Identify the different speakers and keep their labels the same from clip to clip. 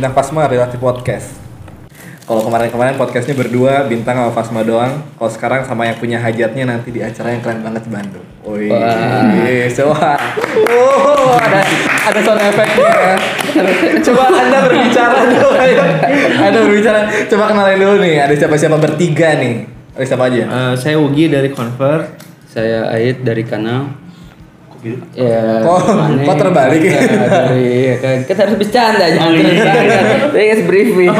Speaker 1: Bintang Pasma Relatif Podcast. Kalau kemarin-kemarin podcastnya berdua, Bintang sama Pasma doang. Kalau sekarang sama yang punya hajatnya nanti di acara yang keren banget di Bandung. Wih,
Speaker 2: Wah.
Speaker 1: coba. Oh, ada ada sound efeknya. Coba Anda berbicara dulu. ayo. Anda berbicara. Coba kenalin dulu nih. Ada siapa-siapa bertiga nih. Ada siapa aja?
Speaker 3: Eh, saya Ugi dari Convert.
Speaker 2: Saya Ait dari kanal. Ya,
Speaker 1: Kok- kok terbalik ya?
Speaker 2: Ya, dari, ya kan, kan harus bercanda jangan terus Saya guys briefing.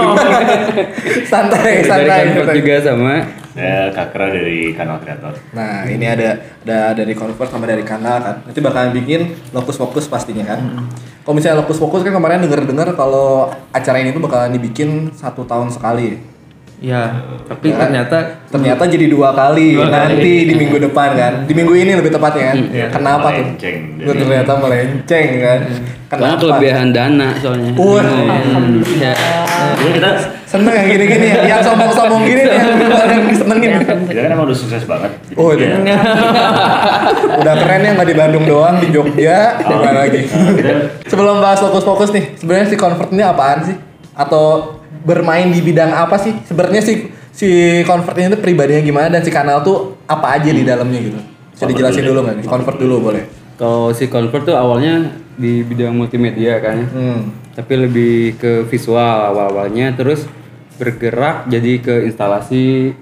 Speaker 1: Santai,
Speaker 2: dari
Speaker 1: santai.
Speaker 2: kantor juga sama.
Speaker 4: Saya Kakra dari kanal kreator.
Speaker 1: Nah, ini ada ada dari convert sama dari kanal kan. Nanti bakalan bikin lokus fokus pastinya kan. Kalau misalnya lokus fokus kan kemarin denger-dengar kalau acara ini tuh bakalan dibikin satu tahun sekali.
Speaker 3: Ya, tapi
Speaker 1: Ya.
Speaker 3: ternyata
Speaker 1: Ternyata jadi dua kali
Speaker 3: Dua kali.
Speaker 1: nanti di minggu depan kan. Di minggu ini lebih tepatnya kan.
Speaker 3: Iya.
Speaker 1: Kenapa tuh?
Speaker 4: Melenceng
Speaker 1: Tuh, ternyata melenceng kan.
Speaker 2: Karena
Speaker 1: Kenapa?
Speaker 2: kelebihan dana soalnya.
Speaker 1: Wah.
Speaker 2: Ya.
Speaker 4: Jadi kita
Speaker 1: Seneng yang gini-gini ya. Yang sombong-sombong gini nih yang yang disenengin.
Speaker 4: kita kan emang udah sukses banget. Jadi
Speaker 1: Oh,
Speaker 4: ya,
Speaker 1: iya. Udah keren ya nggak di Bandung doang, di Jogja, di mana lagi? Sebelum bahas fokus-fokus nih, sebenarnya si convert ini apaan sih? Atau bermain di bidang apa sih? Sebenarnya si si convert ini tuh pribadinya gimana dan si kanal tuh apa aja di dalamnya gitu? Bisa dijelasin
Speaker 4: dulu
Speaker 1: nggak nih? Convert dulu boleh.
Speaker 2: Kalau si convert tuh awalnya di bidang multimedia kan. ya.
Speaker 1: Hmm.
Speaker 2: Tapi lebih ke visual awal-awalnya terus bergerak jadi ke instalasi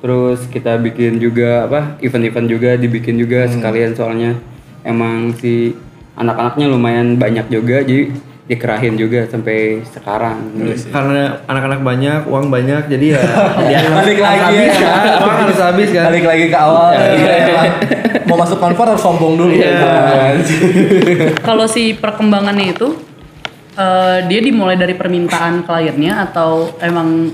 Speaker 2: terus kita bikin juga apa event-event juga dibikin juga sekalian soalnya emang si anak-anaknya lumayan banyak juga jadi dikerahin juga sampai sekarang
Speaker 3: karena anak-anak banyak, uang banyak, jadi ya, ya
Speaker 1: Balik lagi
Speaker 3: habis
Speaker 1: ya.
Speaker 3: kan, uang harus habis kan.
Speaker 1: Balik lagi ke awal. Iya, emang. Mau masuk convert harus sombong dulu.
Speaker 3: Iya.
Speaker 5: Kalau si perkembangannya itu eh, dia dimulai dari permintaan kliennya atau emang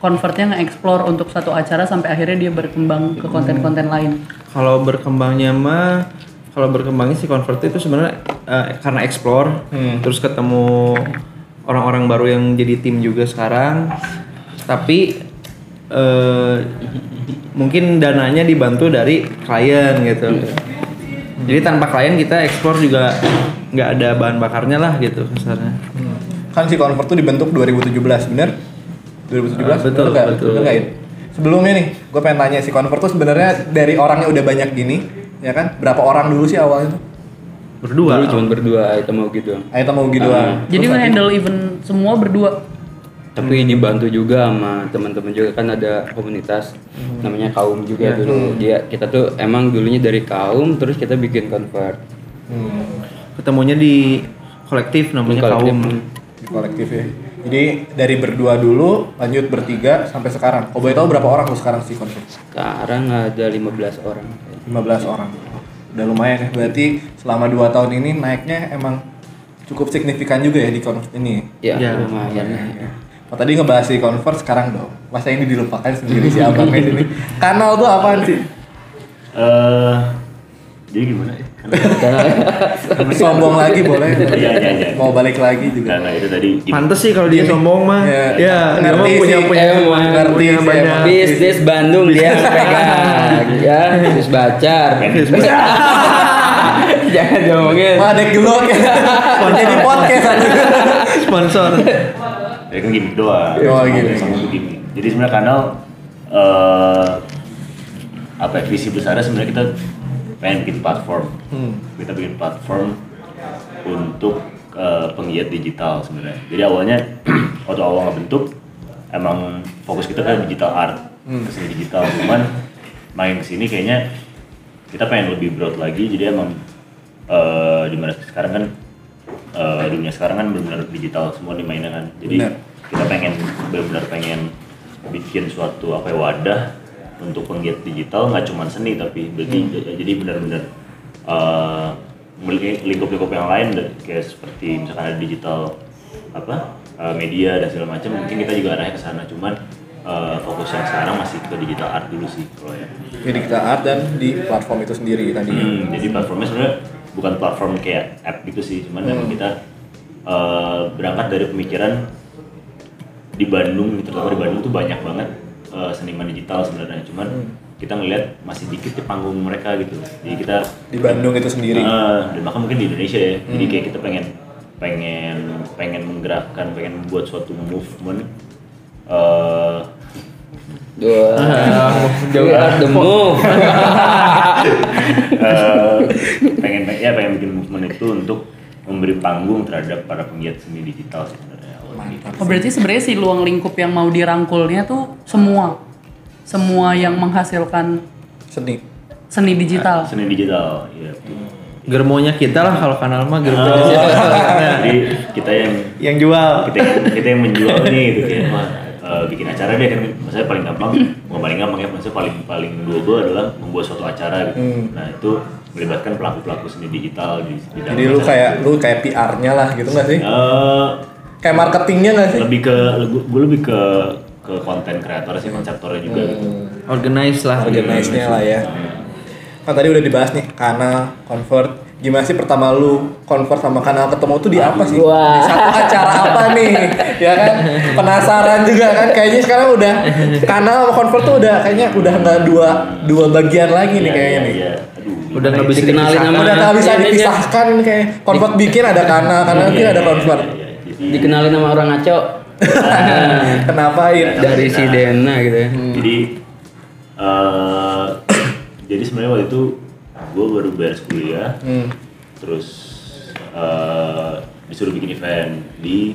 Speaker 5: convertnya nge-explore untuk satu acara sampai akhirnya dia berkembang ke konten-konten lain.
Speaker 3: Kalau berkembangnya mah, kalau berkembangnya si Convert itu sebenarnya eh, karena explore, terus ketemu orang-orang baru yang jadi tim juga sekarang. Tapi eh, mungkin dananya dibantu dari klien gitu. Jadi tanpa klien kita explore juga nggak ada bahan bakarnya lah gitu kasarnya.
Speaker 1: Kan si convert tuh dibentuk 2017, bener? 2017
Speaker 3: Ah, betul, betul.
Speaker 1: Nggak, In? Sebelumnya nih, gue pengen tanya si convert tuh sebenarnya dari orangnya udah banyak gini, ya kan? Berapa orang dulu sih awalnya tuh?
Speaker 3: Berdua.
Speaker 2: dulu cuma berdua itu mau gitu
Speaker 1: Ayo kita mau gitu doang.
Speaker 5: Jadi nge-handle event semua berdua.
Speaker 2: tapi dibantu juga sama teman-teman juga kan ada komunitas namanya kaum juga dulu dia kita tuh emang dulunya dari kaum terus kita bikin convert
Speaker 1: Hmm,
Speaker 3: Ketemunya di kolektif namanya
Speaker 2: Kolektif.
Speaker 3: kaum.
Speaker 1: di kolektif ya. Jadi dari berdua dulu, lanjut bertiga sampai sekarang. Kau boleh tahu berapa orang tuh sekarang si convert?
Speaker 2: sekarang ada 15 orang
Speaker 1: 15 orang. Udah lumayan ya. Berarti selama 2 tahun ini naiknya emang cukup signifikan juga ya di convert ini.
Speaker 2: ya,
Speaker 3: Ya.
Speaker 2: lumayan
Speaker 1: Oh, tadi ngebahas di convert sekarang dong. Masa ini dilupakan sendiri si abangnya sini. Kanal tuh apaan sih?
Speaker 4: Eh, jadi gimana ya?
Speaker 1: Sombong lagi boleh.
Speaker 4: Iya, iya, iya.
Speaker 1: Mau balik lagi juga.
Speaker 4: Karena itu tadi
Speaker 3: Pantes sih kalau dia sombong mah.
Speaker 1: Ya,
Speaker 3: Ya, dia mah punya
Speaker 1: sih.
Speaker 3: punya
Speaker 1: ngerti
Speaker 3: punya banyak.
Speaker 2: bisnis Bandung dia pegang ya bisnis bacar jangan diomongin
Speaker 1: Wah, ada gelok ya. Jadi podcast aja.
Speaker 3: sponsor.
Speaker 4: ya kan gimmick doang.
Speaker 1: Oh, gimmick.
Speaker 4: Jadi sebenarnya kanal eh apa ya, visi besarnya sebenarnya kita pengen bikin platform.
Speaker 1: Hmm.
Speaker 4: Kita bikin platform untuk eh, penggiat digital sebenarnya. Jadi awalnya waktu awal nggak bentuk emang fokus kita kan digital art,
Speaker 1: Hmm.
Speaker 4: ke seni digital. Cuman main ke sini kayaknya kita pengen lebih broad lagi. Jadi emang eh di mana sekarang kan eh, dunia sekarang kan benar-benar digital semua dimainnya kan. Jadi
Speaker 1: Benar.
Speaker 4: kita pengen benar-benar pengen bikin suatu apa ya, wadah untuk penggiat digital nggak cuma seni tapi berarti
Speaker 1: Hmm.
Speaker 4: jadi benar-benar meli- lingkup-lingkup yang lain kayak seperti misalkan ada digital apa eh, media dan segala macam mungkin kita juga arahnya ke sana cuman eh, fokus yang sekarang masih ke digital art dulu sih kalau ya
Speaker 1: Jadi kita art dan di platform itu sendiri tadi.
Speaker 4: Hmm, jadi platformnya sebenarnya bukan platform kayak app gitu sih, cuman memang kita eh, berangkat dari pemikiran di Bandung, terutama di Bandung tuh banyak banget eh, seniman digital sebenarnya, cuman kita ngelihat masih dikit di panggung mereka gitu. Jadi kita
Speaker 1: Di Bandung itu sendiri.
Speaker 4: Eh, dan bahkan mungkin di Indonesia ya. Jadi kayak kita pengen pengen pengen menggerakkan pengen membuat suatu movement. Eh
Speaker 2: Wah, we are the move.
Speaker 4: eh, pengen ya pengen bikin movement itu untuk memberi panggung terhadap para penggiat seni digital sebenarnya
Speaker 5: Oh, berarti sebenarnya si luang lingkup yang mau dirangkulnya tuh semua semua yang menghasilkan
Speaker 1: Seni.
Speaker 5: seni digital.
Speaker 4: seni digital ya betul.
Speaker 3: Germonya kita lah kalau kanal mah germonya
Speaker 4: Oh,
Speaker 3: kita.
Speaker 4: jadi kita yang
Speaker 3: yang jual.
Speaker 4: kita kita yang menjual nih gitu wah eh, bikin acara deh kan maksudnya paling gampang bukan paling gampang ya maksudnya paling paling doable adalah membuat suatu acara gitu nah itu melibatkan pelaku pelaku seni digital di, di
Speaker 1: Jadi lu kayak lu kayak PR-nya lah gitu nggak sih?
Speaker 4: Eh,
Speaker 1: Kayak marketingnya nggak sih?
Speaker 4: lebih ke gue lebih ke ke konten kreator sih konseptornya juga gitu
Speaker 3: Organize lah.
Speaker 1: Organize-nya lah ya. Kan tadi udah dibahas nih, kanal, convert. Gimana sih pertama lu convert sama kanal ketemu tuh di apa sih?
Speaker 2: Wah.
Speaker 1: Di satu acara apa nih? Ya kan? Penasaran juga kan? Kayaknya sekarang udah kanal sama convert tuh udah kayaknya udah nggak dua dua bagian lagi nih
Speaker 4: Iya,
Speaker 1: kayaknya
Speaker 4: iya,
Speaker 1: nih.
Speaker 4: iya. Aduh,
Speaker 3: Udah nggak bisa
Speaker 2: Dikenalin sama-
Speaker 1: Udah nggak bisa dipisahkan kayak convert bikin ada kanal, kanal bikin ada convert.
Speaker 4: Iya,
Speaker 2: Dikenalin sama orang ngaco.
Speaker 1: Kenapa ini?
Speaker 2: dari si Dena gitu ya.
Speaker 4: jadi eh jadi sebenarnya waktu itu gue baru beres kuliah.
Speaker 1: Hmm.
Speaker 4: terus eh disuruh bikin event di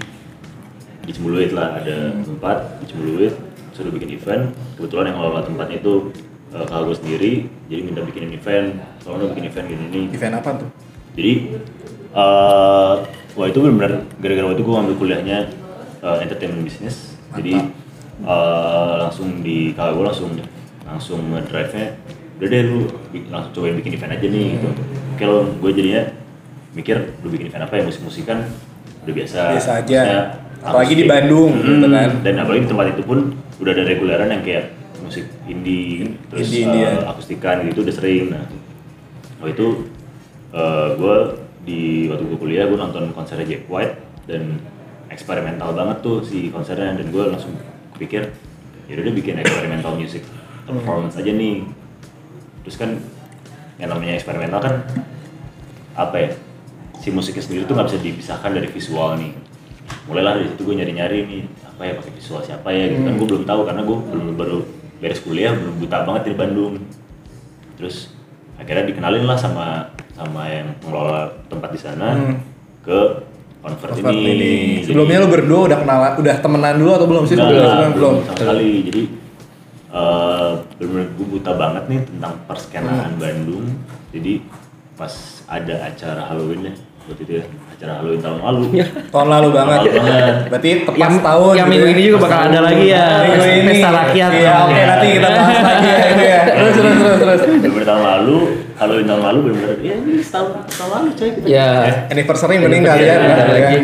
Speaker 4: di Cembuluit lah. Ada tempat di Cembuluit suruh bikin event. Kebetulan yang ngelola tempatnya itu uh, kakak gue sendiri. Jadi minta bikinin event. Soalnya bikin event gini nih
Speaker 1: Event apa tuh?
Speaker 4: jadi eh wah itu benar-benar gara-gara waktu itu gue ngambil kuliahnya eh, entertainment business. Jadi eh, langsung di kalau gue langsung langsung drive nya udah deh lu langsung cobain bikin event aja nih gitu. Kalau gue jadinya mikir lu bikin event apa ya musik-musikan? Udah biasa.
Speaker 1: Biasa aja.
Speaker 4: Maksudnya,
Speaker 1: Apalagi di Bandung, gitu
Speaker 4: Hmm,
Speaker 1: kan.
Speaker 4: dan apalagi di tempat itu pun udah ada reguleran yang kayak musik indie terus
Speaker 1: Indie, ya.
Speaker 4: akustikan gitu udah sering. Nah waktu itu gue di waktu gue kuliah gue nonton konsernya Jack White dan eksperimental banget tuh si konsernya. Dan gue langsung pikir ya udah bikin eksperimental music performance aja nih. Terus kan yang namanya eksperimental kan apa ya si musiknya sendiri tuh nggak bisa dipisahkan dari visual nih. Mulailah dari situ gue nyari-nyari nih apa ya pakai visual siapa ya gitu. Kan gue belum tahu karena gue belum baru beres kuliah belum buta banget di Bandung. Terus akhirnya dikenalin lah sama sama yang pengelola tempat di sana
Speaker 1: Hmm.
Speaker 4: ke convert,
Speaker 1: Convert
Speaker 4: ini,
Speaker 1: ini. Sebelumnya lu berdua udah kenalan, udah temenan dulu atau belum sih?
Speaker 4: Enggak,
Speaker 1: sebelum- belum.
Speaker 4: sama sekali. Jadi eh benar-benar gue buta banget nih tentang perskenaan
Speaker 1: Hmm.
Speaker 4: Bandung. Jadi pas ada acara Halloween ya, waktu itu ya, acara Halloween tahun lalu.
Speaker 1: Tahun lalu banget.
Speaker 4: Tahun lalu banget.
Speaker 1: Berarti tepat
Speaker 3: Yang,
Speaker 1: setahun.
Speaker 3: yang
Speaker 1: gitu
Speaker 3: minggu
Speaker 1: ya.
Speaker 3: ini juga bakal ada lagi ya.
Speaker 1: Minggu ini.
Speaker 3: Pesta rakyat.
Speaker 1: Iya, oke nanti kita bahas lagi ya itu ya. Terus terus terus terus.
Speaker 4: Benar-benar tahun lalu, Halloween tahun lalu benar-benar ya ini setahun tahun lalu coy kita.
Speaker 2: Ya.
Speaker 1: Anniversary meninggal ya.
Speaker 2: Ada
Speaker 1: ya.
Speaker 2: lagi.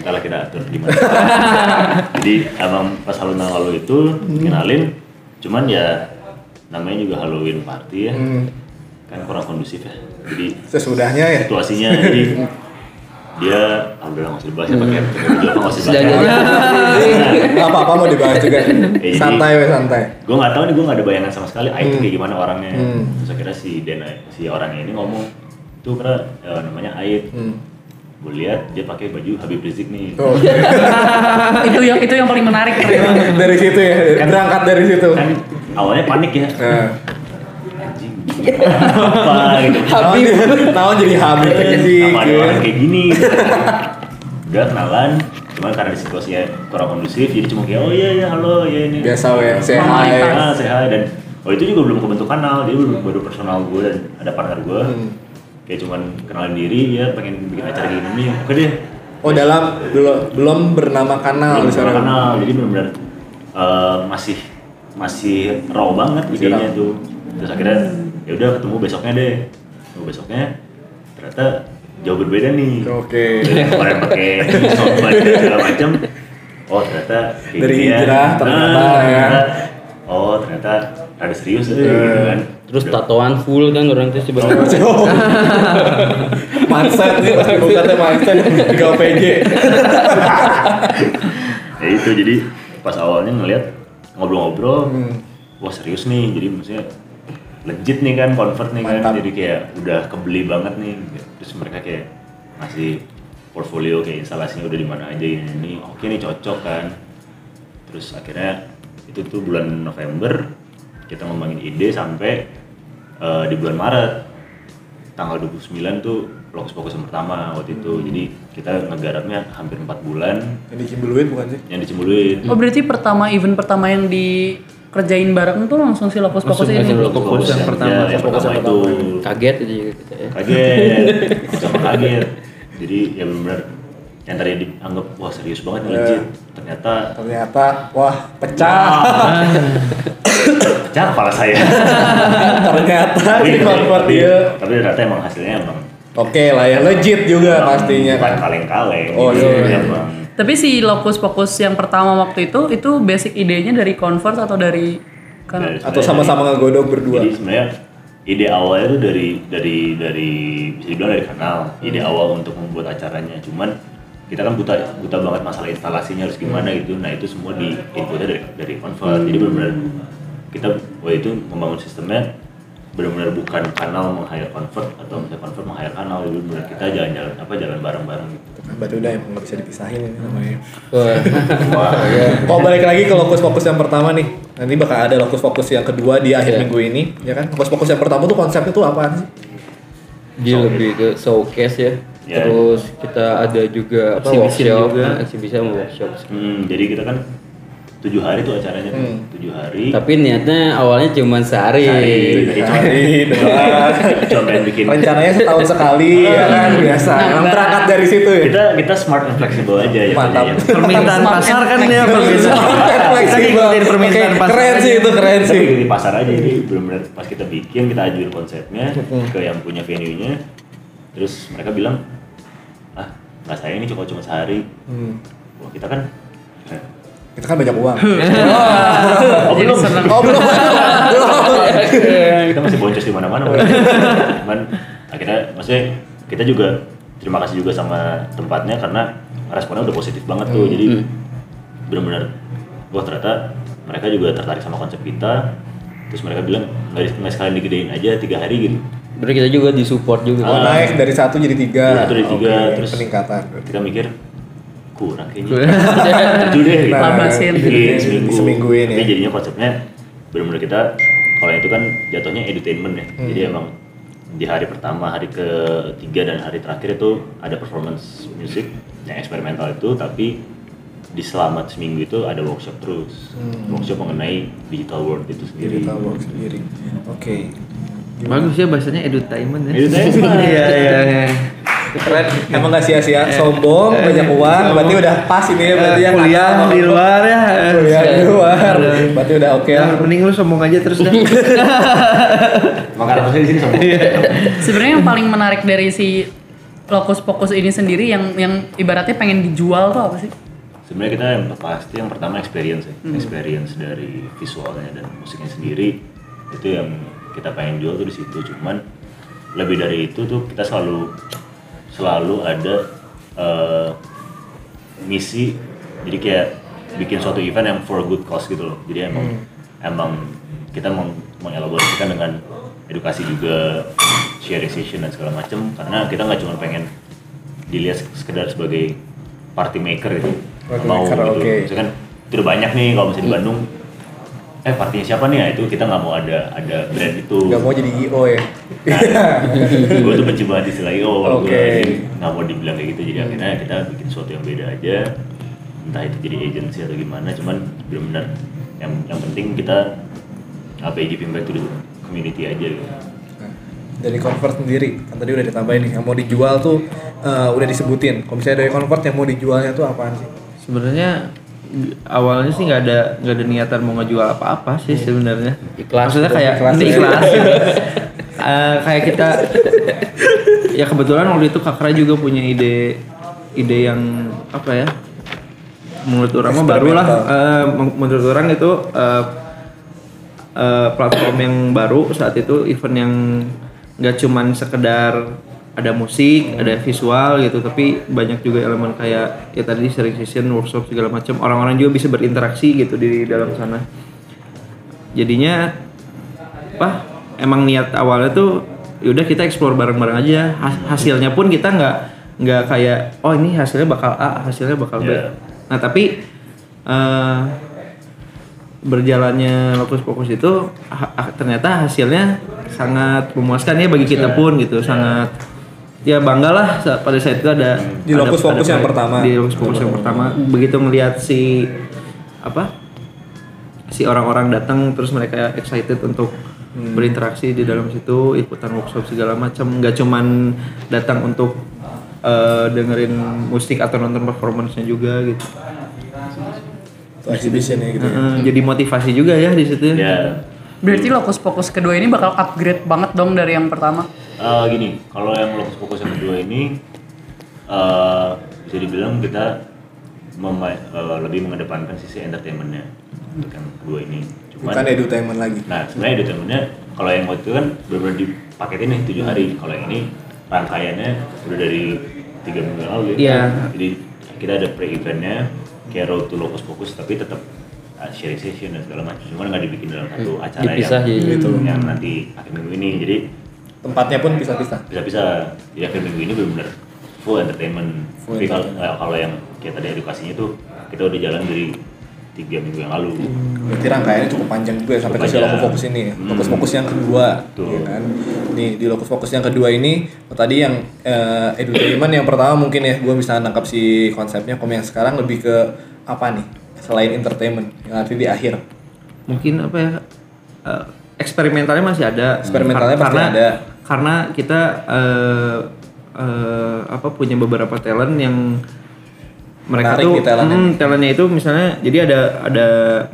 Speaker 4: Entahlah kita atur gimana. Jadi emang pas Halloween tahun lalu itu kenalin, cuman ya namanya juga Halloween party ya,
Speaker 1: Hmm.
Speaker 4: kan kurang kondusif ya. Jadi
Speaker 1: Sesudahnya ya.
Speaker 4: situasinya jadi dia alhamdulillah nggak usah dibahas ya pakai pakai baju apa nggak
Speaker 1: apa-apa mau dibahas juga.
Speaker 4: jadi-
Speaker 1: Santai we santai.
Speaker 4: gue nggak tahu nih gue nggak ada bayangan sama sekali tuh
Speaker 1: Hmm.
Speaker 4: kayak gimana orangnya
Speaker 1: Hmm.
Speaker 4: terus akhirnya si Dena si orangnya ini ngomong itu karena eh, namanya Aik
Speaker 1: Hmm.
Speaker 4: gue lihat dia pakai baju Habib Rizik nih
Speaker 1: Tuh.
Speaker 5: itu yang itu yang paling menarik
Speaker 1: dari situ ya. Berangkat dari situ.
Speaker 4: kan awalnya panik ya
Speaker 1: Nah.
Speaker 4: Apa gitu.
Speaker 1: Habib. Tahun jadi Habib sih.
Speaker 4: apa ada orang kayak gini udah kenalan cuman karena situasinya kurang kondusif jadi cuma kayak oh iya iya halo ya ini.
Speaker 1: Biasa
Speaker 5: Formalitas.
Speaker 1: hi.
Speaker 4: ah, saya dan oh itu juga belum kebentuk kanal jadi baru, baru personal gue dan ada partner gue
Speaker 1: Hmm.
Speaker 4: kayak cuman kenalin diri ya pengen bikin acara gini nih. Oke deh.
Speaker 1: Oh dalam belum belum bernama kanal
Speaker 4: belum kenal kanal jadi benar-benar eh, masih masih raw banget idenya tuh. Terus akhirnya ya udah ketemu besoknya deh ketemu besoknya ternyata jauh berbeda nih
Speaker 1: Oke.
Speaker 4: Kemarin pakai dan segala macam oh ternyata kayak
Speaker 1: Dari
Speaker 4: gini ya.
Speaker 1: hijrah ternyata
Speaker 4: Ah,
Speaker 1: ya.
Speaker 4: ternyata, oh ternyata ada serius eh, gitu kan
Speaker 2: Terus
Speaker 4: Udah.
Speaker 2: tatoan full kan orang itu sebenarnya.
Speaker 1: mindset nih pasti bukan teh mindset tiga PJ.
Speaker 4: ya itu jadi pas awalnya ngeliat ngobrol-ngobrol
Speaker 1: Hmm.
Speaker 4: wah serius nih jadi maksudnya legit nih kan convert nih kan.
Speaker 1: Mantap.
Speaker 4: jadi kayak udah kebeli banget nih. Terus mereka kayak ngasih portfolio kayak instalasinya udah di mana aja ini, ini. Oke nih cocok kan. Terus akhirnya itu tuh bulan November kita ngembangin ide sampai eh, di bulan Maret. Tanggal 29 tuh Lokus Fokus yang pertama waktu itu. Jadi kita ngegarapnya hampir empat bulan.
Speaker 1: Yang di Cimbuluit bukan sih?
Speaker 4: yang dicembuluin
Speaker 5: Oh berarti pertama event pertama yang dikerjain bareng tuh langsung si Lokus Fokus ini.
Speaker 3: Fokus yang pertama.
Speaker 4: ya, yang pertama itu
Speaker 2: Kaget aja juga kita ya.
Speaker 4: kaget sama kaget jadi ya benar yang tadi dianggap wah serius banget nih legit ternyata
Speaker 1: Ternyata wah pecah.
Speaker 4: pecah kepala saya
Speaker 1: Ternyata di convert dia.
Speaker 4: tapi ternyata emang hasilnya emang
Speaker 1: Oke lah ya legit juga pastinya
Speaker 4: bukan
Speaker 1: kan.
Speaker 4: kaleng-kaleng
Speaker 1: Oh,
Speaker 4: gitu.
Speaker 1: iya.
Speaker 4: emang
Speaker 5: Tapi si Lokus Fokus yang pertama waktu itu itu basic idenya dari Converse atau dari kan
Speaker 4: dari-
Speaker 1: Atau sama-sama ngegodok berdua.
Speaker 4: Jadi sebenarnya ide awalnya itu dari dari dari bisa dibilang dari kanal, ide awal untuk membuat acaranya. Cuman kita kan buta buta banget masalah instalasinya harus gimana gitu. Nah itu semua di inputnya dari dari convert. Jadi benar-benar kita waktu itu membangun sistemnya benar-benar bukan kanal meng-hire convert atau misalnya convert meng-hire kanal jadi benar kita jalan-jalan apa jalan bareng-bareng gitu.
Speaker 1: Berarti udah emang nggak bisa dipisahin ini namanya.
Speaker 2: Wah.
Speaker 4: Wah,
Speaker 1: Kalau balik lagi ke lokus fokus yang pertama nih, nanti bakal ada lokus fokus yang kedua di akhir
Speaker 2: Iya.
Speaker 1: minggu ini, ya kan? Lokus fokus yang pertama tuh konsepnya tuh apaan sih?
Speaker 2: Dia lebih ke showcase ya.
Speaker 4: Ya.
Speaker 2: Terus kita ada juga apa
Speaker 3: Exhibition
Speaker 2: workshop,
Speaker 3: juga.
Speaker 2: nah, exhibition workshop.
Speaker 4: hmm, jadi kita kan tujuh hari tuh acaranya tuh.
Speaker 1: Hmm.
Speaker 4: tujuh hari.
Speaker 2: Tapi niatnya awalnya cuma sehari.
Speaker 4: Sehari. Cuma pengen bikin
Speaker 1: Rencananya setahun sekali, ya kan? Biasa. Emang berangkat dari situ ya.
Speaker 4: kita kita smart and flexible aja ya
Speaker 1: Mantap.
Speaker 4: ya.
Speaker 3: Permintaan pasar kan ya
Speaker 5: flexible.
Speaker 3: permintaan. Kita
Speaker 1: Fleksibel.
Speaker 3: ngikutin permintaan pasar.
Speaker 1: Keren sih itu, keren sih.
Speaker 4: di pasar aja jadi benar-benar pas kita bikin kita ajuin konsepnya ke yang punya venue-nya terus mereka bilang ah nggak saya ini cuma cuma sehari
Speaker 1: Hmm.
Speaker 4: wah kita kan
Speaker 1: Kita kan banyak uang.
Speaker 4: oh belum
Speaker 1: Oh belum.
Speaker 4: kita masih boncos di mana-mana cuman akhirnya maksudnya kita juga terima kasih juga sama tempatnya karena responnya udah positif banget tuh jadi benar-benar wah ternyata mereka juga tertarik sama konsep kita terus mereka bilang nggak sekalian digedein aja tiga hari gitu
Speaker 2: Berarti kita juga disupport juga.
Speaker 1: Oh,
Speaker 2: kan?
Speaker 1: naik dari satu jadi tiga.
Speaker 4: Dari satu jadi tiga, terus-
Speaker 1: peningkatan.
Speaker 4: kita mikir kurang kayaknya Tujuh deh gitu.
Speaker 1: Nah.
Speaker 4: Bikin
Speaker 1: di-
Speaker 4: seminggu.
Speaker 1: di seminggu ini.
Speaker 4: Tapi jadinya konsepnya benar-benar kita kalau itu kan jatuhnya edutainment ya.
Speaker 1: Hmm.
Speaker 4: Jadi emang di hari pertama, hari ketiga dan hari terakhir itu ada performance musik yang eksperimental itu tapi di selamat seminggu itu ada workshop terus. Workshop mengenai digital world itu sendiri.
Speaker 1: Digital work sendiri. Oke.
Speaker 3: Bagus ya bahasanya edutainment ya.
Speaker 4: Edutainment.
Speaker 3: Iya iya iya.
Speaker 1: Keren. Emang gak sia-sia. Sombong, banyak uang. Berarti udah pas ini ya. Berarti yang
Speaker 3: kuliah
Speaker 1: nakal
Speaker 3: di luar ya.
Speaker 1: Kuliah di luar. Berarti udah oke
Speaker 3: Ya,
Speaker 1: lah.
Speaker 3: mending lu sombong aja terus dah.
Speaker 4: Makanya harusnya di sini sama.
Speaker 5: Sebenarnya yang paling menarik dari si Lokus Fokus ini sendiri yang yang ibaratnya pengen dijual tuh apa sih?
Speaker 4: Sebenarnya kita yang pasti yang pertama experience ya, experience dari visualnya dan musiknya sendiri itu yang kita pengen jual tuh di situ. Cuman lebih dari itu tuh kita selalu selalu ada eh, misi jadi kayak bikin suatu event yang for good cause gitu loh. Jadi emang emang kita meng mengelaborasikan dengan edukasi juga sharing session dan segala macam karena kita nggak cuma pengen dilihat sekedar sebagai party maker gitu.
Speaker 1: Party
Speaker 4: mau
Speaker 1: maker,
Speaker 4: gitu.
Speaker 1: oke.
Speaker 4: Misalkan itu udah banyak nih kalau misalnya di Bandung eh partinya siapa nih? Ya itu kita nggak mau ada ada brand itu.
Speaker 1: Gak mau jadi IO ya.
Speaker 4: gue tuh benci banget istilah IO
Speaker 1: Oke.
Speaker 4: gue nggak mau dibilang kayak gitu. Jadi akhirnya kita bikin sesuatu yang beda aja. Entah itu jadi agency atau gimana cuman benar-benar yang yang penting kita apa ya giving back to the community aja. Gitu
Speaker 1: Nah, dari convert sendiri. Kan tadi udah ditambahin nih yang mau dijual tuh eh, udah disebutin. Kalau misalnya dari convert yang mau dijualnya tuh apaan sih?
Speaker 3: Sebenarnya awalnya sih nggak ada nggak ada niatan mau ngejual apa-apa sih sebenarnya.
Speaker 2: Ikhlas.
Speaker 3: Maksudnya kayak
Speaker 1: Ikhlas ya.
Speaker 3: ikhlas. Eh, kayak kita ya kebetulan waktu itu Kakra juga punya ide ide yang apa ya? Menurut orang mah baru lah. Eh, men- menurut orang itu eh, eh, platform yang baru saat itu event yang nggak cuman sekedar ada musik, ada visual gitu, tapi banyak juga elemen kayak ya tadi sharing session, workshop segala macam. Orang-orang juga bisa berinteraksi gitu di dalam sana. Jadinya apa? Emang niat awalnya tuh yaudah kita explore bareng-bareng aja. Has- hasilnya pun kita nggak nggak kayak oh ini hasilnya bakal A hasilnya bakal B
Speaker 4: Iya.
Speaker 3: nah tapi eh, berjalannya lokus pokus itu ha- ternyata hasilnya sangat memuaskan ya bagi kita pun gitu sangat ya bangga lah sa- pada saat itu ada
Speaker 1: Di
Speaker 3: ada-
Speaker 1: Lokus Fokus
Speaker 3: ada
Speaker 1: yang pertama.
Speaker 3: di lokus fokus yang pertama begitu melihat si apa si orang-orang datang terus mereka excited untuk berinteraksi di dalam situ ikutan workshop segala macam nggak cuman datang untuk eh, dengerin musik atau nonton performance-nya juga gitu
Speaker 1: exhibition ya gitu. ya.
Speaker 3: Heeh, jadi motivasi juga ya di situ
Speaker 4: Ya,
Speaker 5: Berarti lokus fokus kedua ini bakal upgrade banget dong dari yang pertama.
Speaker 4: Eh, gini, kalau yang lokus fokus yang kedua ini eh, bisa dibilang kita mema- eh, lebih mengedepankan sisi entertainmentnya untuk yang kedua ini. Cuman,
Speaker 1: Bukan edutainment lagi.
Speaker 4: Nah, sebenarnya entertainmentnya kalau yang waktu itu kan benar-benar dipaketin nih tujuh hari. Kalau yang ini rangkaiannya udah dari tiga minggu yang lalu ya.
Speaker 3: Iya.
Speaker 4: Jadi kita ada pre-eventnya kayak road to locus focus tapi tetap uh, sharing session dan segala macam. Cuman nggak dibikin dalam satu acara
Speaker 2: Dipisah,
Speaker 4: yang,
Speaker 2: iya.
Speaker 1: Gitu.
Speaker 4: yang nanti akhir minggu ini. Jadi
Speaker 1: Tempatnya pun bisa-bisa.
Speaker 4: bisa-bisa di akhir minggu ini benar-benar full entertainment.
Speaker 1: Full
Speaker 4: Tapi kalau kalau yang kayak tadi edukasinya tuh kita udah jalan dari tiga minggu yang lalu.
Speaker 1: Berarti rangkaiannya cukup panjang juga ya sampai ke si
Speaker 4: Cukup
Speaker 1: lokus fokus ini. ya.
Speaker 4: Hmm.
Speaker 1: Lokus fokus yang kedua,
Speaker 4: Betul.
Speaker 1: ya kan. Nih di lokus fokus yang kedua ini, oh, tadi yang eh, edutainment yang pertama mungkin ya, gue bisa nangkap si konsepnya. Kalau yang sekarang lebih ke apa nih? Selain entertainment yang nanti di akhir.
Speaker 3: mungkin apa ya eh, eksperimentalnya masih ada
Speaker 1: Eksperimentalnya pasti ada.
Speaker 3: Karena kita eh, eh, apa punya beberapa talent yang mereka
Speaker 1: Menarik
Speaker 3: tuh
Speaker 1: di talentnya.
Speaker 3: hmm, talentnya itu misalnya jadi ada ada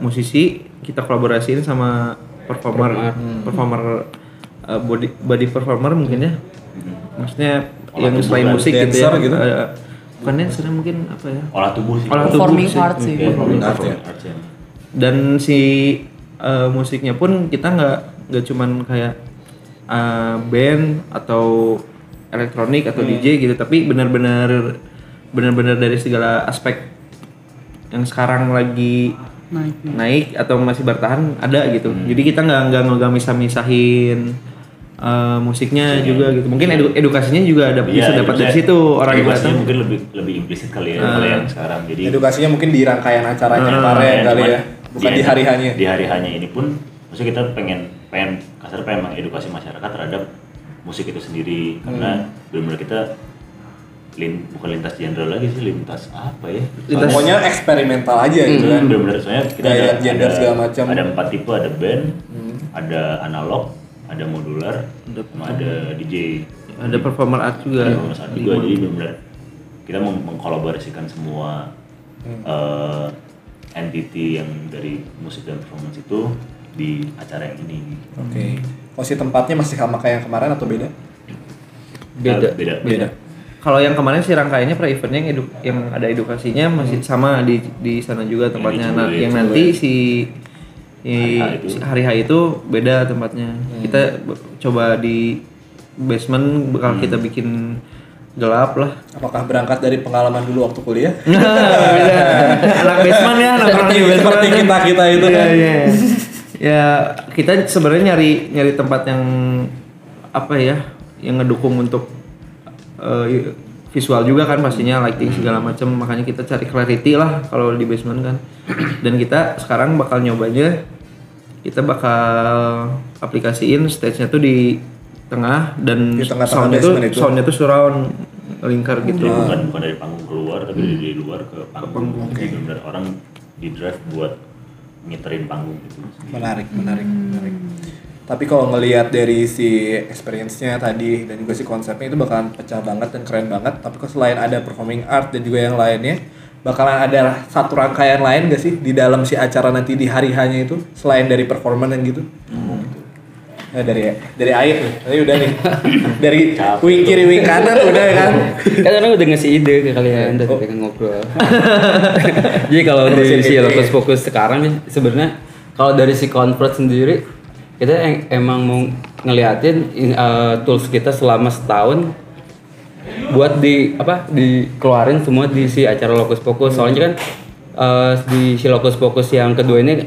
Speaker 3: musisi kita kolaborasiin sama performer performer eh, body body performer mungkin ya maksudnya
Speaker 4: Olah
Speaker 3: yang
Speaker 4: tubuh
Speaker 3: selain
Speaker 4: kan,
Speaker 3: musik gitu ya
Speaker 1: gitu.
Speaker 3: eh, bukan dancer mungkin apa ya
Speaker 4: Olah tubuh sih.
Speaker 3: Olah tubuh
Speaker 5: Performing
Speaker 3: sih.
Speaker 5: arts sih.
Speaker 1: Performing arts ya.
Speaker 4: ya.
Speaker 3: dan si eh, musiknya pun kita nggak nggak cuman kayak eh, band atau elektronik atau DJ gitu tapi benar-benar benar-benar dari segala aspek yang sekarang lagi
Speaker 5: Naik.
Speaker 3: naik atau masih bertahan ada gitu. Jadi kita nggak nggak nggak misah-misahin eh, musiknya juga gitu. Mungkin edu- edukasinya juga ada bisa
Speaker 4: Iya,
Speaker 3: dapat dari situ orang yang datang.
Speaker 4: mungkin lebih lebih implisit kali ya kalau yang sekarang. Jadi
Speaker 1: Edukasinya mungkin di rangkaian acaranya kemarin
Speaker 4: Ya,
Speaker 1: kali ya, bukan di hari hanya.
Speaker 4: Di hari hanya ini pun, maksudnya kita pengen pengen kasar pengen mengedukasi masyarakat terhadap musik itu sendiri karena
Speaker 1: Hmm.
Speaker 4: benar-benar kita lin, bukan lintas genre lagi sih lintas apa ya?
Speaker 3: Lintas-
Speaker 1: Pokoknya eksperimental aja gitu kan.
Speaker 4: Hmm, benar-benar soalnya kita ada,
Speaker 1: gender
Speaker 4: ada,
Speaker 1: segala macam. Hmm.
Speaker 4: ada empat tipe ada band, ada analog, ada modular, sama ada DJ.
Speaker 3: ada performer art juga
Speaker 4: Ada saat juga jadi benar-benar kita meng- mengkolaborasikan semua
Speaker 1: Hmm.
Speaker 4: eh, entity yang dari musik dan performance itu di acara yang ini.
Speaker 1: Oke. Posisi tempatnya masih sama kayak yang kemarin atau beda?
Speaker 2: Beda.
Speaker 4: beda.
Speaker 1: Beda.
Speaker 3: Kalau yang kemarin sih rangkaiannya pre eventnya yang, edu- yang ada edukasinya masih sama di di sana juga tempatnya. Nah,
Speaker 4: ya,
Speaker 3: yang nanti si, si
Speaker 4: Hari H itu.
Speaker 3: itu beda tempatnya. Kita be- coba di basement bakal kita bikin gelap lah.
Speaker 1: Apakah berangkat dari pengalaman dulu waktu kuliah?
Speaker 3: Beda. Anak basement ya, nongkrong di basement.
Speaker 1: Seperti kita-kita itu
Speaker 3: Iya,
Speaker 1: kan.
Speaker 3: iya. Ya, kita sebenarnya nyari nyari tempat yang apa ya, yang ngedukung untuk eh, visual juga kan pastinya lighting segala macam makanya kita cari clarity lah kalau di basement kan dan kita sekarang bakal nyobanya kita bakal aplikasiin stage-nya tuh di tengah dan
Speaker 1: Di tengah-tengah
Speaker 3: soundnya tuh
Speaker 1: basement itu.
Speaker 3: soundnya tuh surround lingkar gitu
Speaker 4: Jadi bukan bukan dari panggung keluar tapi dari luar ke panggung. Jadi benar-benar orang di drive buat ngiterin panggung gitu.
Speaker 1: Menarik, menarik, menarik. Tapi kalau ngelihat dari si experience-nya tadi dan juga si konsepnya itu bakalan pecah banget dan keren banget. Tapi kalau selain ada performing art dan juga yang lainnya, bakalan ada satu rangkaian lain gak sih di dalam si acara nanti di hari hanya itu selain dari performance dan gitu? Nah, dari dari air nih, tadi udah nih. dari wing kiri wing kanan udah kan.
Speaker 2: kan orang udah ngasih ide ke kalian dari
Speaker 1: Oh.
Speaker 2: kita ngobrol. Jadi kalau di
Speaker 1: Terusin
Speaker 2: si. Lotus Fokus sekarang nih sebenarnya kalau dari si Convert sendiri kita em- emang mau ngeliatin in- eh, tools kita selama setahun buat di apa dikeluarin semua di si acara Lokus Fokus. Soalnya kan eh, di si Lokus Fokus yang kedua ini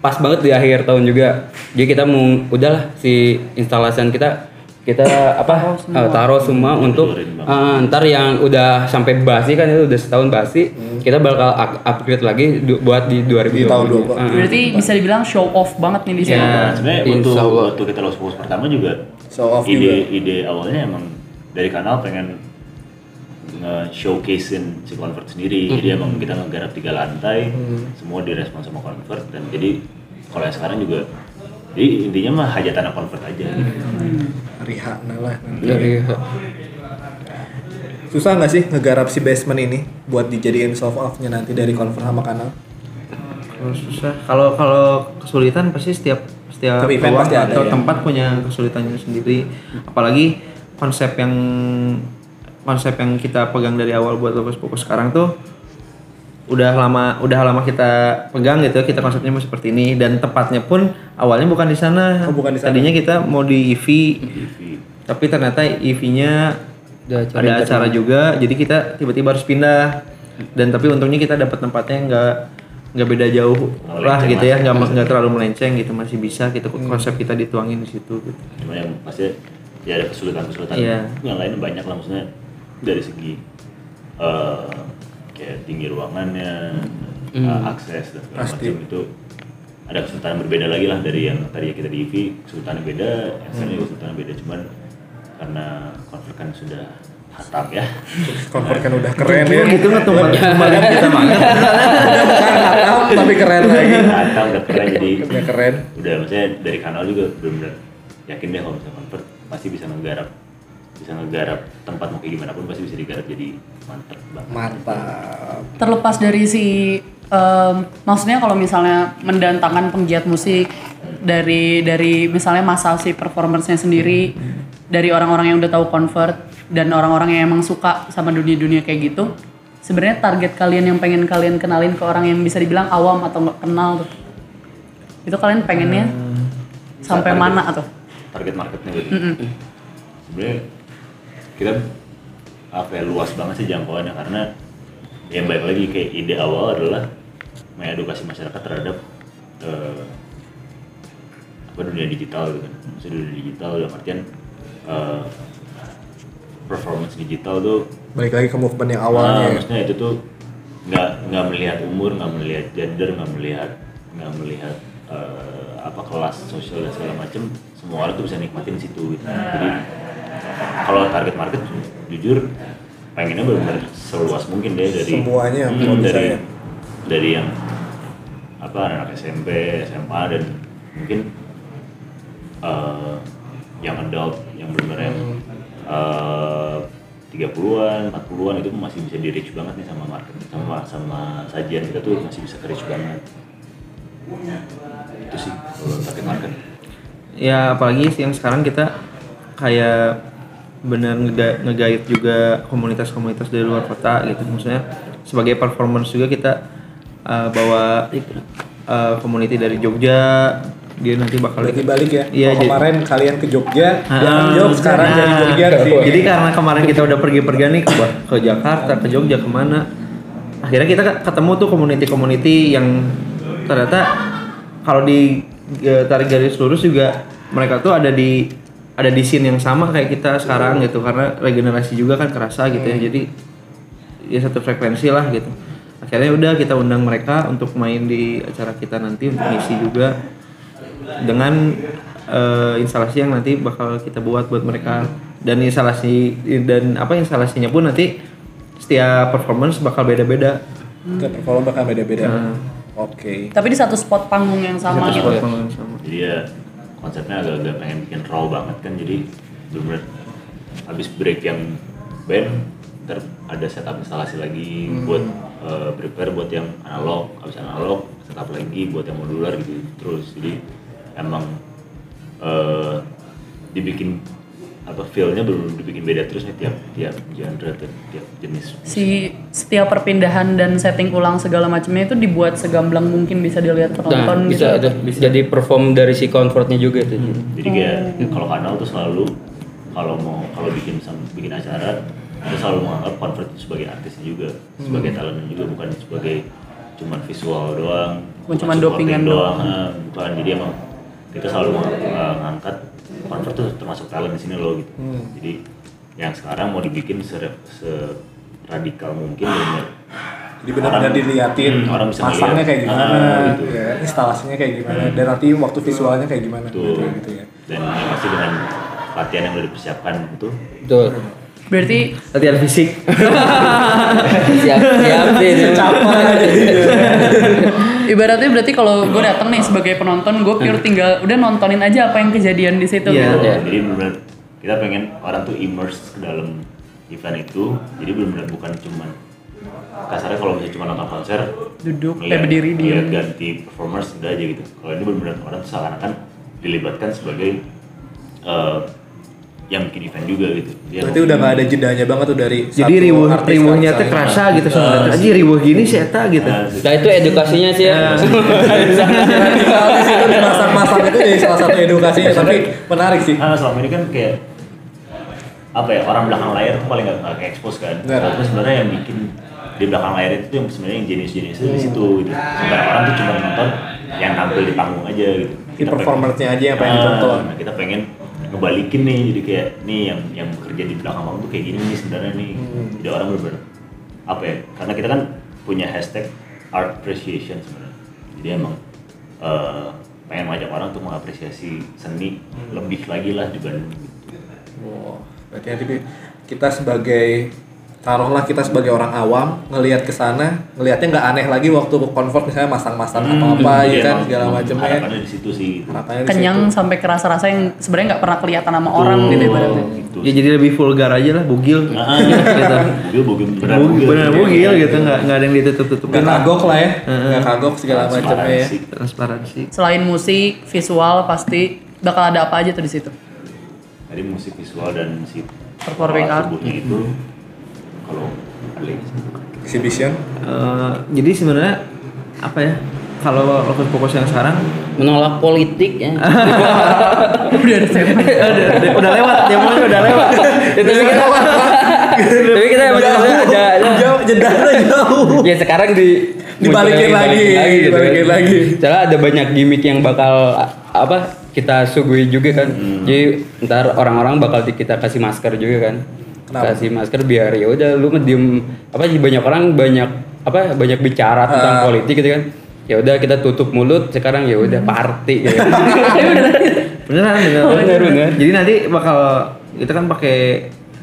Speaker 2: pas banget di akhir tahun juga. Jadi kita mau udahlah si instalasian kita kita apa taruh semua untuk
Speaker 4: Tidurin bang.
Speaker 2: eh, ntar yang udah sampai basi kan itu udah setahun basi kita bakal up- upgrade lagi du- buat di 2020
Speaker 1: Di tahun 20.
Speaker 2: Eh,
Speaker 5: Berarti bisa dibilang show off banget nih di sini.
Speaker 2: Ya.
Speaker 4: Sebenarnya
Speaker 2: Allah.
Speaker 4: waktu kita launch fokus pertama juga
Speaker 1: Show off
Speaker 4: ide
Speaker 1: juga.
Speaker 4: ide awalnya emang dari kanal pengen nge-showcasein si convert sendiri
Speaker 2: Hmm.
Speaker 4: jadi emang kita ngegarap tiga lantai semua direspon sama convert dan jadi kalau yang sekarang juga jadi intinya mah hajatan convert aja gitu.
Speaker 1: Riha lah.
Speaker 2: dari
Speaker 1: Susah nggak sih ngegarap si basement ini buat dijadiin soft off-nya nanti dari convert sama kanal?
Speaker 3: Kalau susah, kalau kalau kesulitan pasti setiap setiap ruang
Speaker 1: pasti ada,
Speaker 3: atau
Speaker 1: ya.
Speaker 3: tempat punya kesulitannya sendiri. Apalagi konsep yang konsep yang kita pegang dari awal buat Lopus Fokus sekarang tuh udah lama udah lama kita pegang gitu kita konsepnya mau seperti ini dan tempatnya pun awalnya bukan di sana.
Speaker 1: Oh, bukan di sana.
Speaker 3: Tadinya kita mau di EV tapi ternyata EV-nya
Speaker 2: Ada acara
Speaker 3: ada acara juga jadi kita tiba-tiba harus pindah dan tapi untungnya kita dapat tempatnya nggak nggak beda jauh lah gitu ya nggak nggak terlalu melenceng gitu masih bisa gitu konsep kita dituangin di situ gitu.
Speaker 4: cuma yang pasti ya ada kesulitan kesulitan
Speaker 3: Iya.
Speaker 4: yang lain banyak lah maksudnya dari segi eh, kayak tinggi ruangannya eh, akses dan segala
Speaker 1: Pasti.
Speaker 4: macam itu ada kesulitan berbeda lagi lah dari yang tadi kita di EV kesulitannya beda yang sekarang juga kesulitannya beda cuman karena konflik kan sudah hatam ya
Speaker 1: Convert kan udah keren ya.
Speaker 3: gitu nggak tuh kembalian kita banget
Speaker 1: Bukan hatam tapi keren lagi.
Speaker 4: hatam udah keren jadi
Speaker 1: Udah keren.
Speaker 4: udah maksudnya dari kanal juga benar-benar yakin deh kalau misalnya convert pasti bisa ngegarap bisa ngegarap tempat mau kayak gimana pun pasti bisa digarap jadi mantep banget.
Speaker 1: Mantap.
Speaker 5: Terlepas dari si em, maksudnya kalau misalnya mendatangkan penggiat musik dari dari misalnya masa si performance-nya sendiri dari orang-orang yang udah tahu convert dan orang-orang yang emang suka sama dunia-dunia kayak gitu sebenarnya target kalian yang pengen kalian kenalin ke orang yang bisa dibilang awam atau nggak kenal tuh itu kalian pengennya sampai
Speaker 4: Target-
Speaker 5: mana atau
Speaker 4: target marketnya gitu sebenarnya kita apa ya luas banget sih jangkauannya karena yang baik lagi kayak ide awal adalah mengedukasi masyarakat terhadap eh, apa dunia digital gitu kan maksudnya dunia digital dalam artian eh, performance digital tuh
Speaker 1: Balik lagi ke movement yang awalnya. ya.
Speaker 4: maksudnya itu tuh nggak nggak melihat umur, nggak melihat gender, nggak melihat nggak melihat eh, apa kelas sosial dan segala macam. Semua orang tuh bisa nikmatin situ. Gitu. Jadi kalau target market jujur pengennya benar-benar seluas mungkin deh dari
Speaker 1: Semuanya,
Speaker 4: Hmm,
Speaker 1: kalau bisa
Speaker 4: dari
Speaker 1: ya.
Speaker 4: dari yang apa anak SMP, SMA dan mungkin eh, yang adult yang benar-benar yang eh, 30-an, 40-an itu masih bisa di reach banget nih sama market sama sama sajian kita tuh masih bisa ke reach banget. Itu sih kalau target market.
Speaker 3: ya apalagi sih yang sekarang kita kayak bener ngega- ngegait juga komunitas-komunitas dari luar kota gitu maksudnya sebagai performance juga kita uh, bawa uh, community dari Jogja dia nanti bakal
Speaker 1: Berarti balik ya.
Speaker 3: Iya,
Speaker 1: Kalau
Speaker 3: jadi-
Speaker 1: kemarin kalian ke Jogja,
Speaker 3: Ah,
Speaker 1: jangan Jogja sekarang
Speaker 3: nah,
Speaker 1: jadi Jogja sih.
Speaker 3: Jadi karena kemarin kita udah pergi-pergi nih ke, ke Jakarta, ke Jogja ke mana, akhirnya kita ketemu tuh community-community yang ternyata kalau di e, tarik garis lurus juga mereka tuh ada di ada di scene yang sama kayak kita sekarang gitu karena regenerasi juga kan kerasa gitu ya jadi ya satu frekuensi lah gitu akhirnya udah kita undang mereka untuk main di acara kita nanti untuk ngisi juga dengan eh, instalasi yang nanti bakal kita buat buat mereka dan instalasi dan apa instalasinya pun nanti setiap performance bakal beda-beda
Speaker 1: Tiap performa bakal beda-beda.
Speaker 3: Nah.
Speaker 1: Oke.
Speaker 5: tapi di satu spot panggung yang sama
Speaker 3: Satu
Speaker 5: gitu
Speaker 3: spot panggung yang sama.
Speaker 4: Jadi ya konsepnya agak-agak pengen bikin raw banget kan jadi bener habis break yang band ntar ada setup instalasi lagi buat eh, prepare buat yang analog habis analog setup lagi buat yang modular gitu terus. Jadi emang eh, dibikin apa feel-nya belum dibikin beda terus nih tiap tiap genre tiap, tiap jenis
Speaker 5: si setiap perpindahan dan setting ulang segala macamnya itu dibuat segamblang mungkin bisa dilihat
Speaker 2: Nah,
Speaker 5: penonton
Speaker 2: bisa
Speaker 5: gitu.
Speaker 2: itu jadi perform dari si convertnya juga tuh.
Speaker 4: jadi kayak kalau kanal tuh selalu kalau mau kalau bikin sam- bikin acara kita selalu menganggap convert itu sebagai artisnya juga sebagai talentnya juga bukan sebagai cuman visual doang
Speaker 5: Bukan cuman
Speaker 4: supporting
Speaker 5: dopingan
Speaker 4: doang. ah, bukan. Jadi emang kita selalu meng- uh, ngangkat convert tuh termasuk talent di sini loh gitu jadi yang sekarang mau dibikin se, radikal mungkin bener
Speaker 1: Jadi benar-benar diliatin
Speaker 4: Hmm, orang bisa
Speaker 1: masangnya
Speaker 4: ngeliat.
Speaker 1: kayak gimana,
Speaker 4: Ah, gitu.
Speaker 1: ya, instalasinya kayak gimana, dan nanti waktu visualnya kayak gimana
Speaker 4: Betul.
Speaker 1: gitu, gitu ya.
Speaker 4: dan pasti dengan latihan yang udah dipersiapkan itu
Speaker 2: Betul.
Speaker 5: Berarti
Speaker 3: Latihan fisik.
Speaker 2: Siap siap sih. ini.
Speaker 5: ibaratnya berarti kalau gue datang nih sebagai penonton, gue pure tinggal udah nontonin aja apa yang kejadian di situ
Speaker 3: Iya.
Speaker 5: gitu.
Speaker 2: Iya.
Speaker 4: jadi benar kita pengen orang tuh immerse ke dalam event itu jadi benar-benar bukan cuman kasarnya kalau misalnya cuma nonton konser
Speaker 5: Duduk,
Speaker 4: ngeliat-
Speaker 5: kayak berdiri
Speaker 4: ngeliat ganti performers udah aja gitu kalau ini benar-benar orang tuh seakan-akan dilibatkan sebagai eh, yang bikin event juga gitu Dia
Speaker 1: Berarti udah nggak ada jedanya banget tuh dari
Speaker 3: Jadi ribuh
Speaker 1: ke
Speaker 3: ribuhnya tuh kerasa gitu sebenarnya. Aja ribuh gini sih eta gitu.
Speaker 4: Nah,
Speaker 2: Nah itu edukasinya sih ya.
Speaker 1: Situ di masang-masang itu jadi salah satu edukasinya, tapi menarik sih.
Speaker 4: Nah, selama ini kan kayak apa ya orang belakang layar tuh paling nggak ke expose kan.
Speaker 1: Benar.
Speaker 4: Tapi sebenarnya yang bikin di belakang layar itu yang sebenarnya yang jenis-jenis itu di situ gitu. Sementara orang tuh cuma nonton yang tampil di panggung aja gitu.
Speaker 1: Si performernya aja yang pengen ditonton.
Speaker 4: Nah, kita pengen ngebalikin nih jadi kayak nih yang yang bekerja di belakang panggung tuh kayak gini nih sebenarnya nih.
Speaker 1: Hmm.
Speaker 4: Jadi orang bener apa ya? Karena kita kan punya hashtag art appreciation sebenarnya. Jadi emang eh, pengen ngajak orang untuk mengapresiasi seni
Speaker 1: Hmm.
Speaker 4: lebih lagi lah dibanding
Speaker 1: Wow, berarti nanti kita sebagai taruhlah kita sebagai orang awam ngelihat ke sana, ngelihatnya nggak aneh lagi waktu convert misalnya masang-masang apa-apa ya
Speaker 4: Iya,
Speaker 1: kan
Speaker 4: emang-
Speaker 1: segala macamnya.
Speaker 4: Harapannya di situ sih.
Speaker 1: Harapannya di
Speaker 5: Kenyang
Speaker 1: situ.
Speaker 5: sampai kerasa rasa yang sebenarnya nggak pernah kelihatan sama orang gitu ibaratnya.
Speaker 4: Gitu.
Speaker 3: Ya jadi lebih vulgar aja lah, bugil.
Speaker 4: Ah,
Speaker 3: gitu.
Speaker 4: Bugil, bugil,
Speaker 3: Bugil, bener
Speaker 4: Iya.
Speaker 3: bugil gitu, nggak nggak ada yang ditutup-tutup.
Speaker 1: Nggak kagok lah ya, nggak kagok segala macamnya ya.
Speaker 4: Transparansi.
Speaker 5: Selain musik, visual pasti bakal ada apa aja tuh di situ.
Speaker 4: Tadi musik visual dan si
Speaker 5: Performing art.
Speaker 4: tubuhnya itu kalau yang
Speaker 1: Exhibition.
Speaker 3: Eh, jadi sebenarnya apa ya? Kalau fokus fokus yang sekarang
Speaker 2: Menolak politik ya.
Speaker 5: Udah ada
Speaker 3: udah, udah, udah lewat, demonya udah lewat.
Speaker 2: Ya, tapi kita tapi kita emang ada ada, ada
Speaker 1: Jauh,
Speaker 2: ya sekarang di
Speaker 1: Dibalikin lagi,
Speaker 2: gitu kan.
Speaker 1: dibalikin lagi.
Speaker 2: Soalnya ada banyak gimmick yang bakal apa kita suguhi juga kan. Jadi ntar orang-orang bakal kita kasih masker juga kan.
Speaker 1: Kenapa?
Speaker 2: Kasih masker biar ya udah lu ngediem apa sih banyak orang banyak apa banyak bicara tentang
Speaker 1: Ah.
Speaker 2: politik gitu kan. Ya udah kita tutup mulut sekarang ya udah party gitu.
Speaker 3: Beneran, beneran.
Speaker 2: Bener, bener.
Speaker 3: Jadi nanti bakal kita kan pakai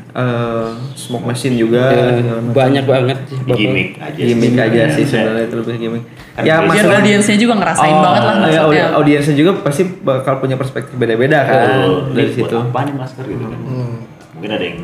Speaker 3: eh, smoke machine juga.
Speaker 2: Ya, banyak banget sih
Speaker 4: gimmick aja
Speaker 3: gimmick aja sih
Speaker 4: Iya.
Speaker 3: sebenarnya itu lebih gimmick. Ya maksudnya
Speaker 5: audiensnya juga ngerasain
Speaker 3: Oh,
Speaker 5: banget lah
Speaker 3: ya,
Speaker 5: maksudnya.
Speaker 3: audi- audiensnya juga pasti bakal punya perspektif beda-beda kan
Speaker 4: Betul.
Speaker 3: dari situ.
Speaker 4: apa nih masker gitu kan mungkin ada yang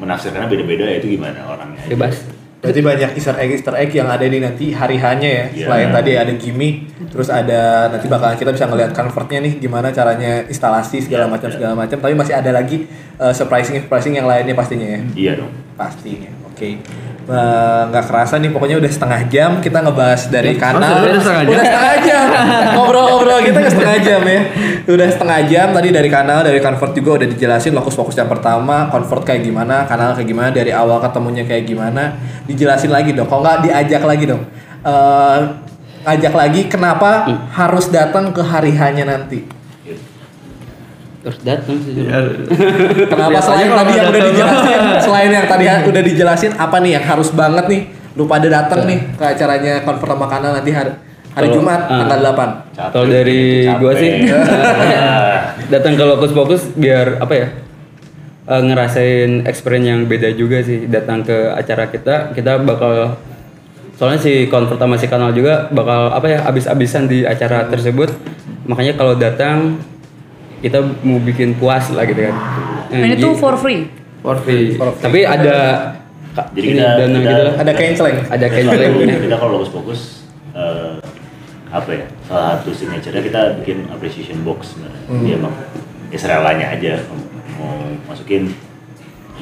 Speaker 4: menafsirkannya beda-beda ya itu gimana orangnya aja.
Speaker 2: Bebas.
Speaker 1: Berarti banyak easter egg easter egg yang ada di nanti hari hanya ya.
Speaker 4: Iya.
Speaker 1: Selain tadi ada gimmick, terus ada nanti bakalan kita bisa ngeliat convertnya nih gimana caranya instalasi segala
Speaker 4: Iya,
Speaker 1: macam segala macam. Tapi masih ada lagi surprising surprising yang lainnya pastinya ya.
Speaker 4: iya dong
Speaker 1: Pastinya. Oke. Eh, nggak kerasa nih pokoknya udah setengah jam kita ngebahas dari kanal.
Speaker 3: Sudah- udah setengah jam?
Speaker 1: Udah setengah jam. Ngobrol-ngobrol kita ke setengah jam ya. Udah setengah jam tadi dari kanal dari convert juga udah dijelasin lokus fokus yang pertama convert kayak gimana kanal kayak gimana dari awal ketemunya kayak gimana. Dijelasin lagi dong kalau nggak diajak lagi dong? Eh, ngajak lagi kenapa harus datang ke hari hanya nanti
Speaker 2: Terus datang sih.
Speaker 3: Ya,
Speaker 1: Kenapa selain tadi yang udah dijelasin, selain yang tadi udah dijelasin apa nih yang harus banget nih lu pada datang nih ke acaranya konfer sama kanal nanti hari hari
Speaker 2: Kalau-
Speaker 1: Jumat
Speaker 2: ah.
Speaker 1: tanggal 8.
Speaker 4: Capek,
Speaker 2: Kalau dari
Speaker 4: capek.
Speaker 2: gua sih datang ke Lokus Fokus biar apa ya? eh, ngerasain experience yang beda juga sih datang ke acara kita kita bakal soalnya si konvert sama si kanal juga bakal apa ya abis-abisan di acara tersebut makanya kalau datang kita mau bikin puas lah gitu kan
Speaker 5: Ini tuh for free.
Speaker 3: for free.
Speaker 2: free. tapi ada
Speaker 4: Jadi
Speaker 2: ini
Speaker 4: kita-
Speaker 2: dana
Speaker 4: kita-
Speaker 2: gitu lah
Speaker 1: Ada canceling.
Speaker 2: ada canceling
Speaker 4: kita kalau fokus fokus eh, apa ya salah satu signature-nya kita bikin appreciation box sebenarnya
Speaker 1: Hmm.
Speaker 4: dia emang ya serelanya aja mau, mau masukin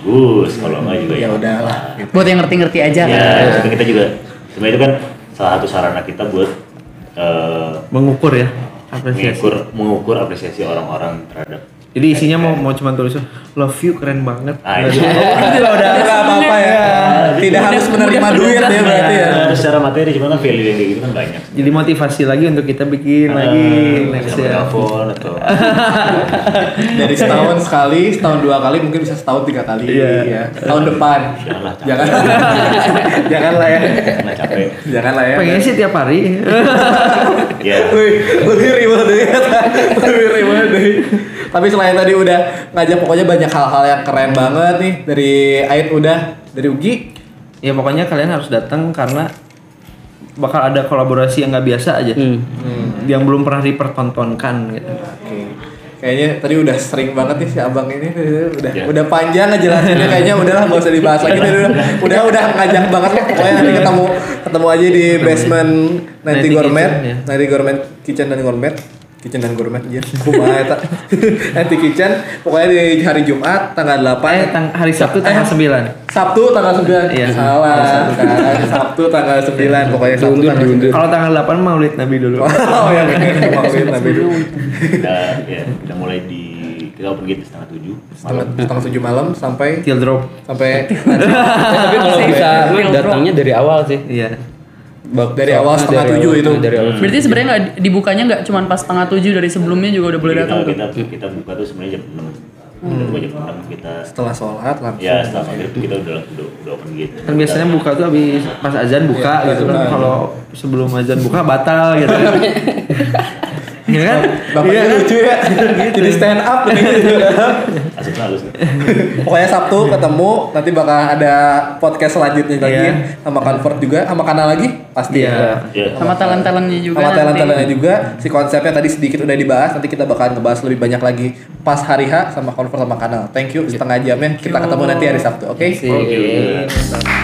Speaker 4: Gus kalau enggak juga
Speaker 1: Ya udahlah. gitu.
Speaker 5: Buat yang ngerti-ngerti aja
Speaker 4: ya
Speaker 5: kan.
Speaker 4: kita juga sebenarnya itu kan salah satu sarana kita buat eh,
Speaker 3: Mengukur ya apresiasi.
Speaker 4: mengukur mengukur apresiasi orang-orang terhadap
Speaker 3: Jadi isinya mau mau cuma tulisan love you keren banget.
Speaker 4: Ah, iya.
Speaker 3: ada- Itu udah
Speaker 1: Nggak apa-apa ya. Tidak harus menerima
Speaker 5: mudah
Speaker 1: duit ya berarti ya.
Speaker 4: Harus secara materi cuma kan value yang gitu kan banyak.
Speaker 3: Jadi motivasi lagi untuk kita bikin lagi next
Speaker 4: ya. Telepon atau
Speaker 1: Dari setahun sekali, setahun dua kali, mungkin bisa setahun tiga kali.
Speaker 3: Iya.
Speaker 1: Ya. Tahun depan. Jangan. Janganlah ya.
Speaker 4: capek.
Speaker 1: Janganlah ya.
Speaker 3: Pengen sih tiap hari.
Speaker 4: Ya.
Speaker 1: Wih, lebih ribet deh. Lebih ribet deh. Tapi selain tadi udah ngajak pokoknya banyak hal-hal yang keren banget nih dari Ait udah dari Ugi.
Speaker 3: Ya pokoknya kalian harus datang karena bakal ada kolaborasi yang nggak biasa aja.
Speaker 2: Hmm.
Speaker 3: Yang belum pernah dipertontonkan gitu.
Speaker 1: Oke. Kayaknya tadi udah sering banget nih si abang ini udah
Speaker 4: Ya.
Speaker 1: udah panjang ngejelasinnya kayaknya udahlah nggak usah dibahas lagi udah udah udah ngajak banget pokoknya nanti ketemu ketemu aja di basement nanti gourmet
Speaker 3: ya.
Speaker 1: nanti gourmet kitchen dan gourmet kitchen dan gourmet ya kumaha eta nanti kitchen pokoknya di hari Jumat tanggal 8
Speaker 3: Eh, tang- hari Sabtu tanggal 9.
Speaker 1: Sabtu tanggal 9
Speaker 3: Iya.
Speaker 1: salah kan Sabtu tanggal 9 pokoknya Sabtu
Speaker 2: Diundur,
Speaker 1: tanggal
Speaker 2: diundur.
Speaker 3: Kalau tanggal 8 Maulid Nabi dulu.
Speaker 1: 9 oh ya maksud Nabi dulu
Speaker 4: Kita ya kita mulai di kita gate di setengah tujuh
Speaker 1: setengah
Speaker 4: malam.
Speaker 1: setengah tujuh malam sampai
Speaker 3: Till drop.
Speaker 1: sampai
Speaker 2: Tapi kalau bisa datangnya dari awal sih.
Speaker 3: Iya.
Speaker 2: Bak-
Speaker 1: Dari awal setengah
Speaker 2: dari
Speaker 1: tujuh
Speaker 2: awal-
Speaker 1: itu.
Speaker 2: Dari awal.
Speaker 5: Berarti sebenarnya nggak dibukanya nggak cuma pas setengah tujuh dari sebelumnya juga udah boleh
Speaker 4: Kita,
Speaker 5: datang
Speaker 4: kita kita buka tuh sebenarnya jam enam. Kita buka jam enam kita
Speaker 1: setelah sholat langsung
Speaker 4: ya setelah maghrib kita udah udah, udah open gate.
Speaker 3: Kan biasanya buka tuh habis pas azan buka
Speaker 1: Iya,
Speaker 3: gitu kan. Kalau sebelum azan buka batal gitu. Iya kan?
Speaker 1: Bapaknya
Speaker 3: Iya kan?
Speaker 1: lucu ya jadi stand up gitu.
Speaker 4: Asik halus.
Speaker 1: pokoknya Sabtu ketemu nanti bakal ada podcast selanjutnya lagi
Speaker 3: Iya.
Speaker 1: sama Convert juga sama kanal lagi pasti
Speaker 3: Iya.
Speaker 1: ya
Speaker 4: Ya.
Speaker 5: Sama talent-talentnya juga.
Speaker 1: sama talent-talentnya juga si konsepnya tadi sedikit udah dibahas nanti kita bakalan ngebahas lebih banyak lagi pas hari H sama Convert sama kanal thank you setengah jamnya kita ketemu nanti hari Sabtu oke
Speaker 2: Sip.
Speaker 4: Oke.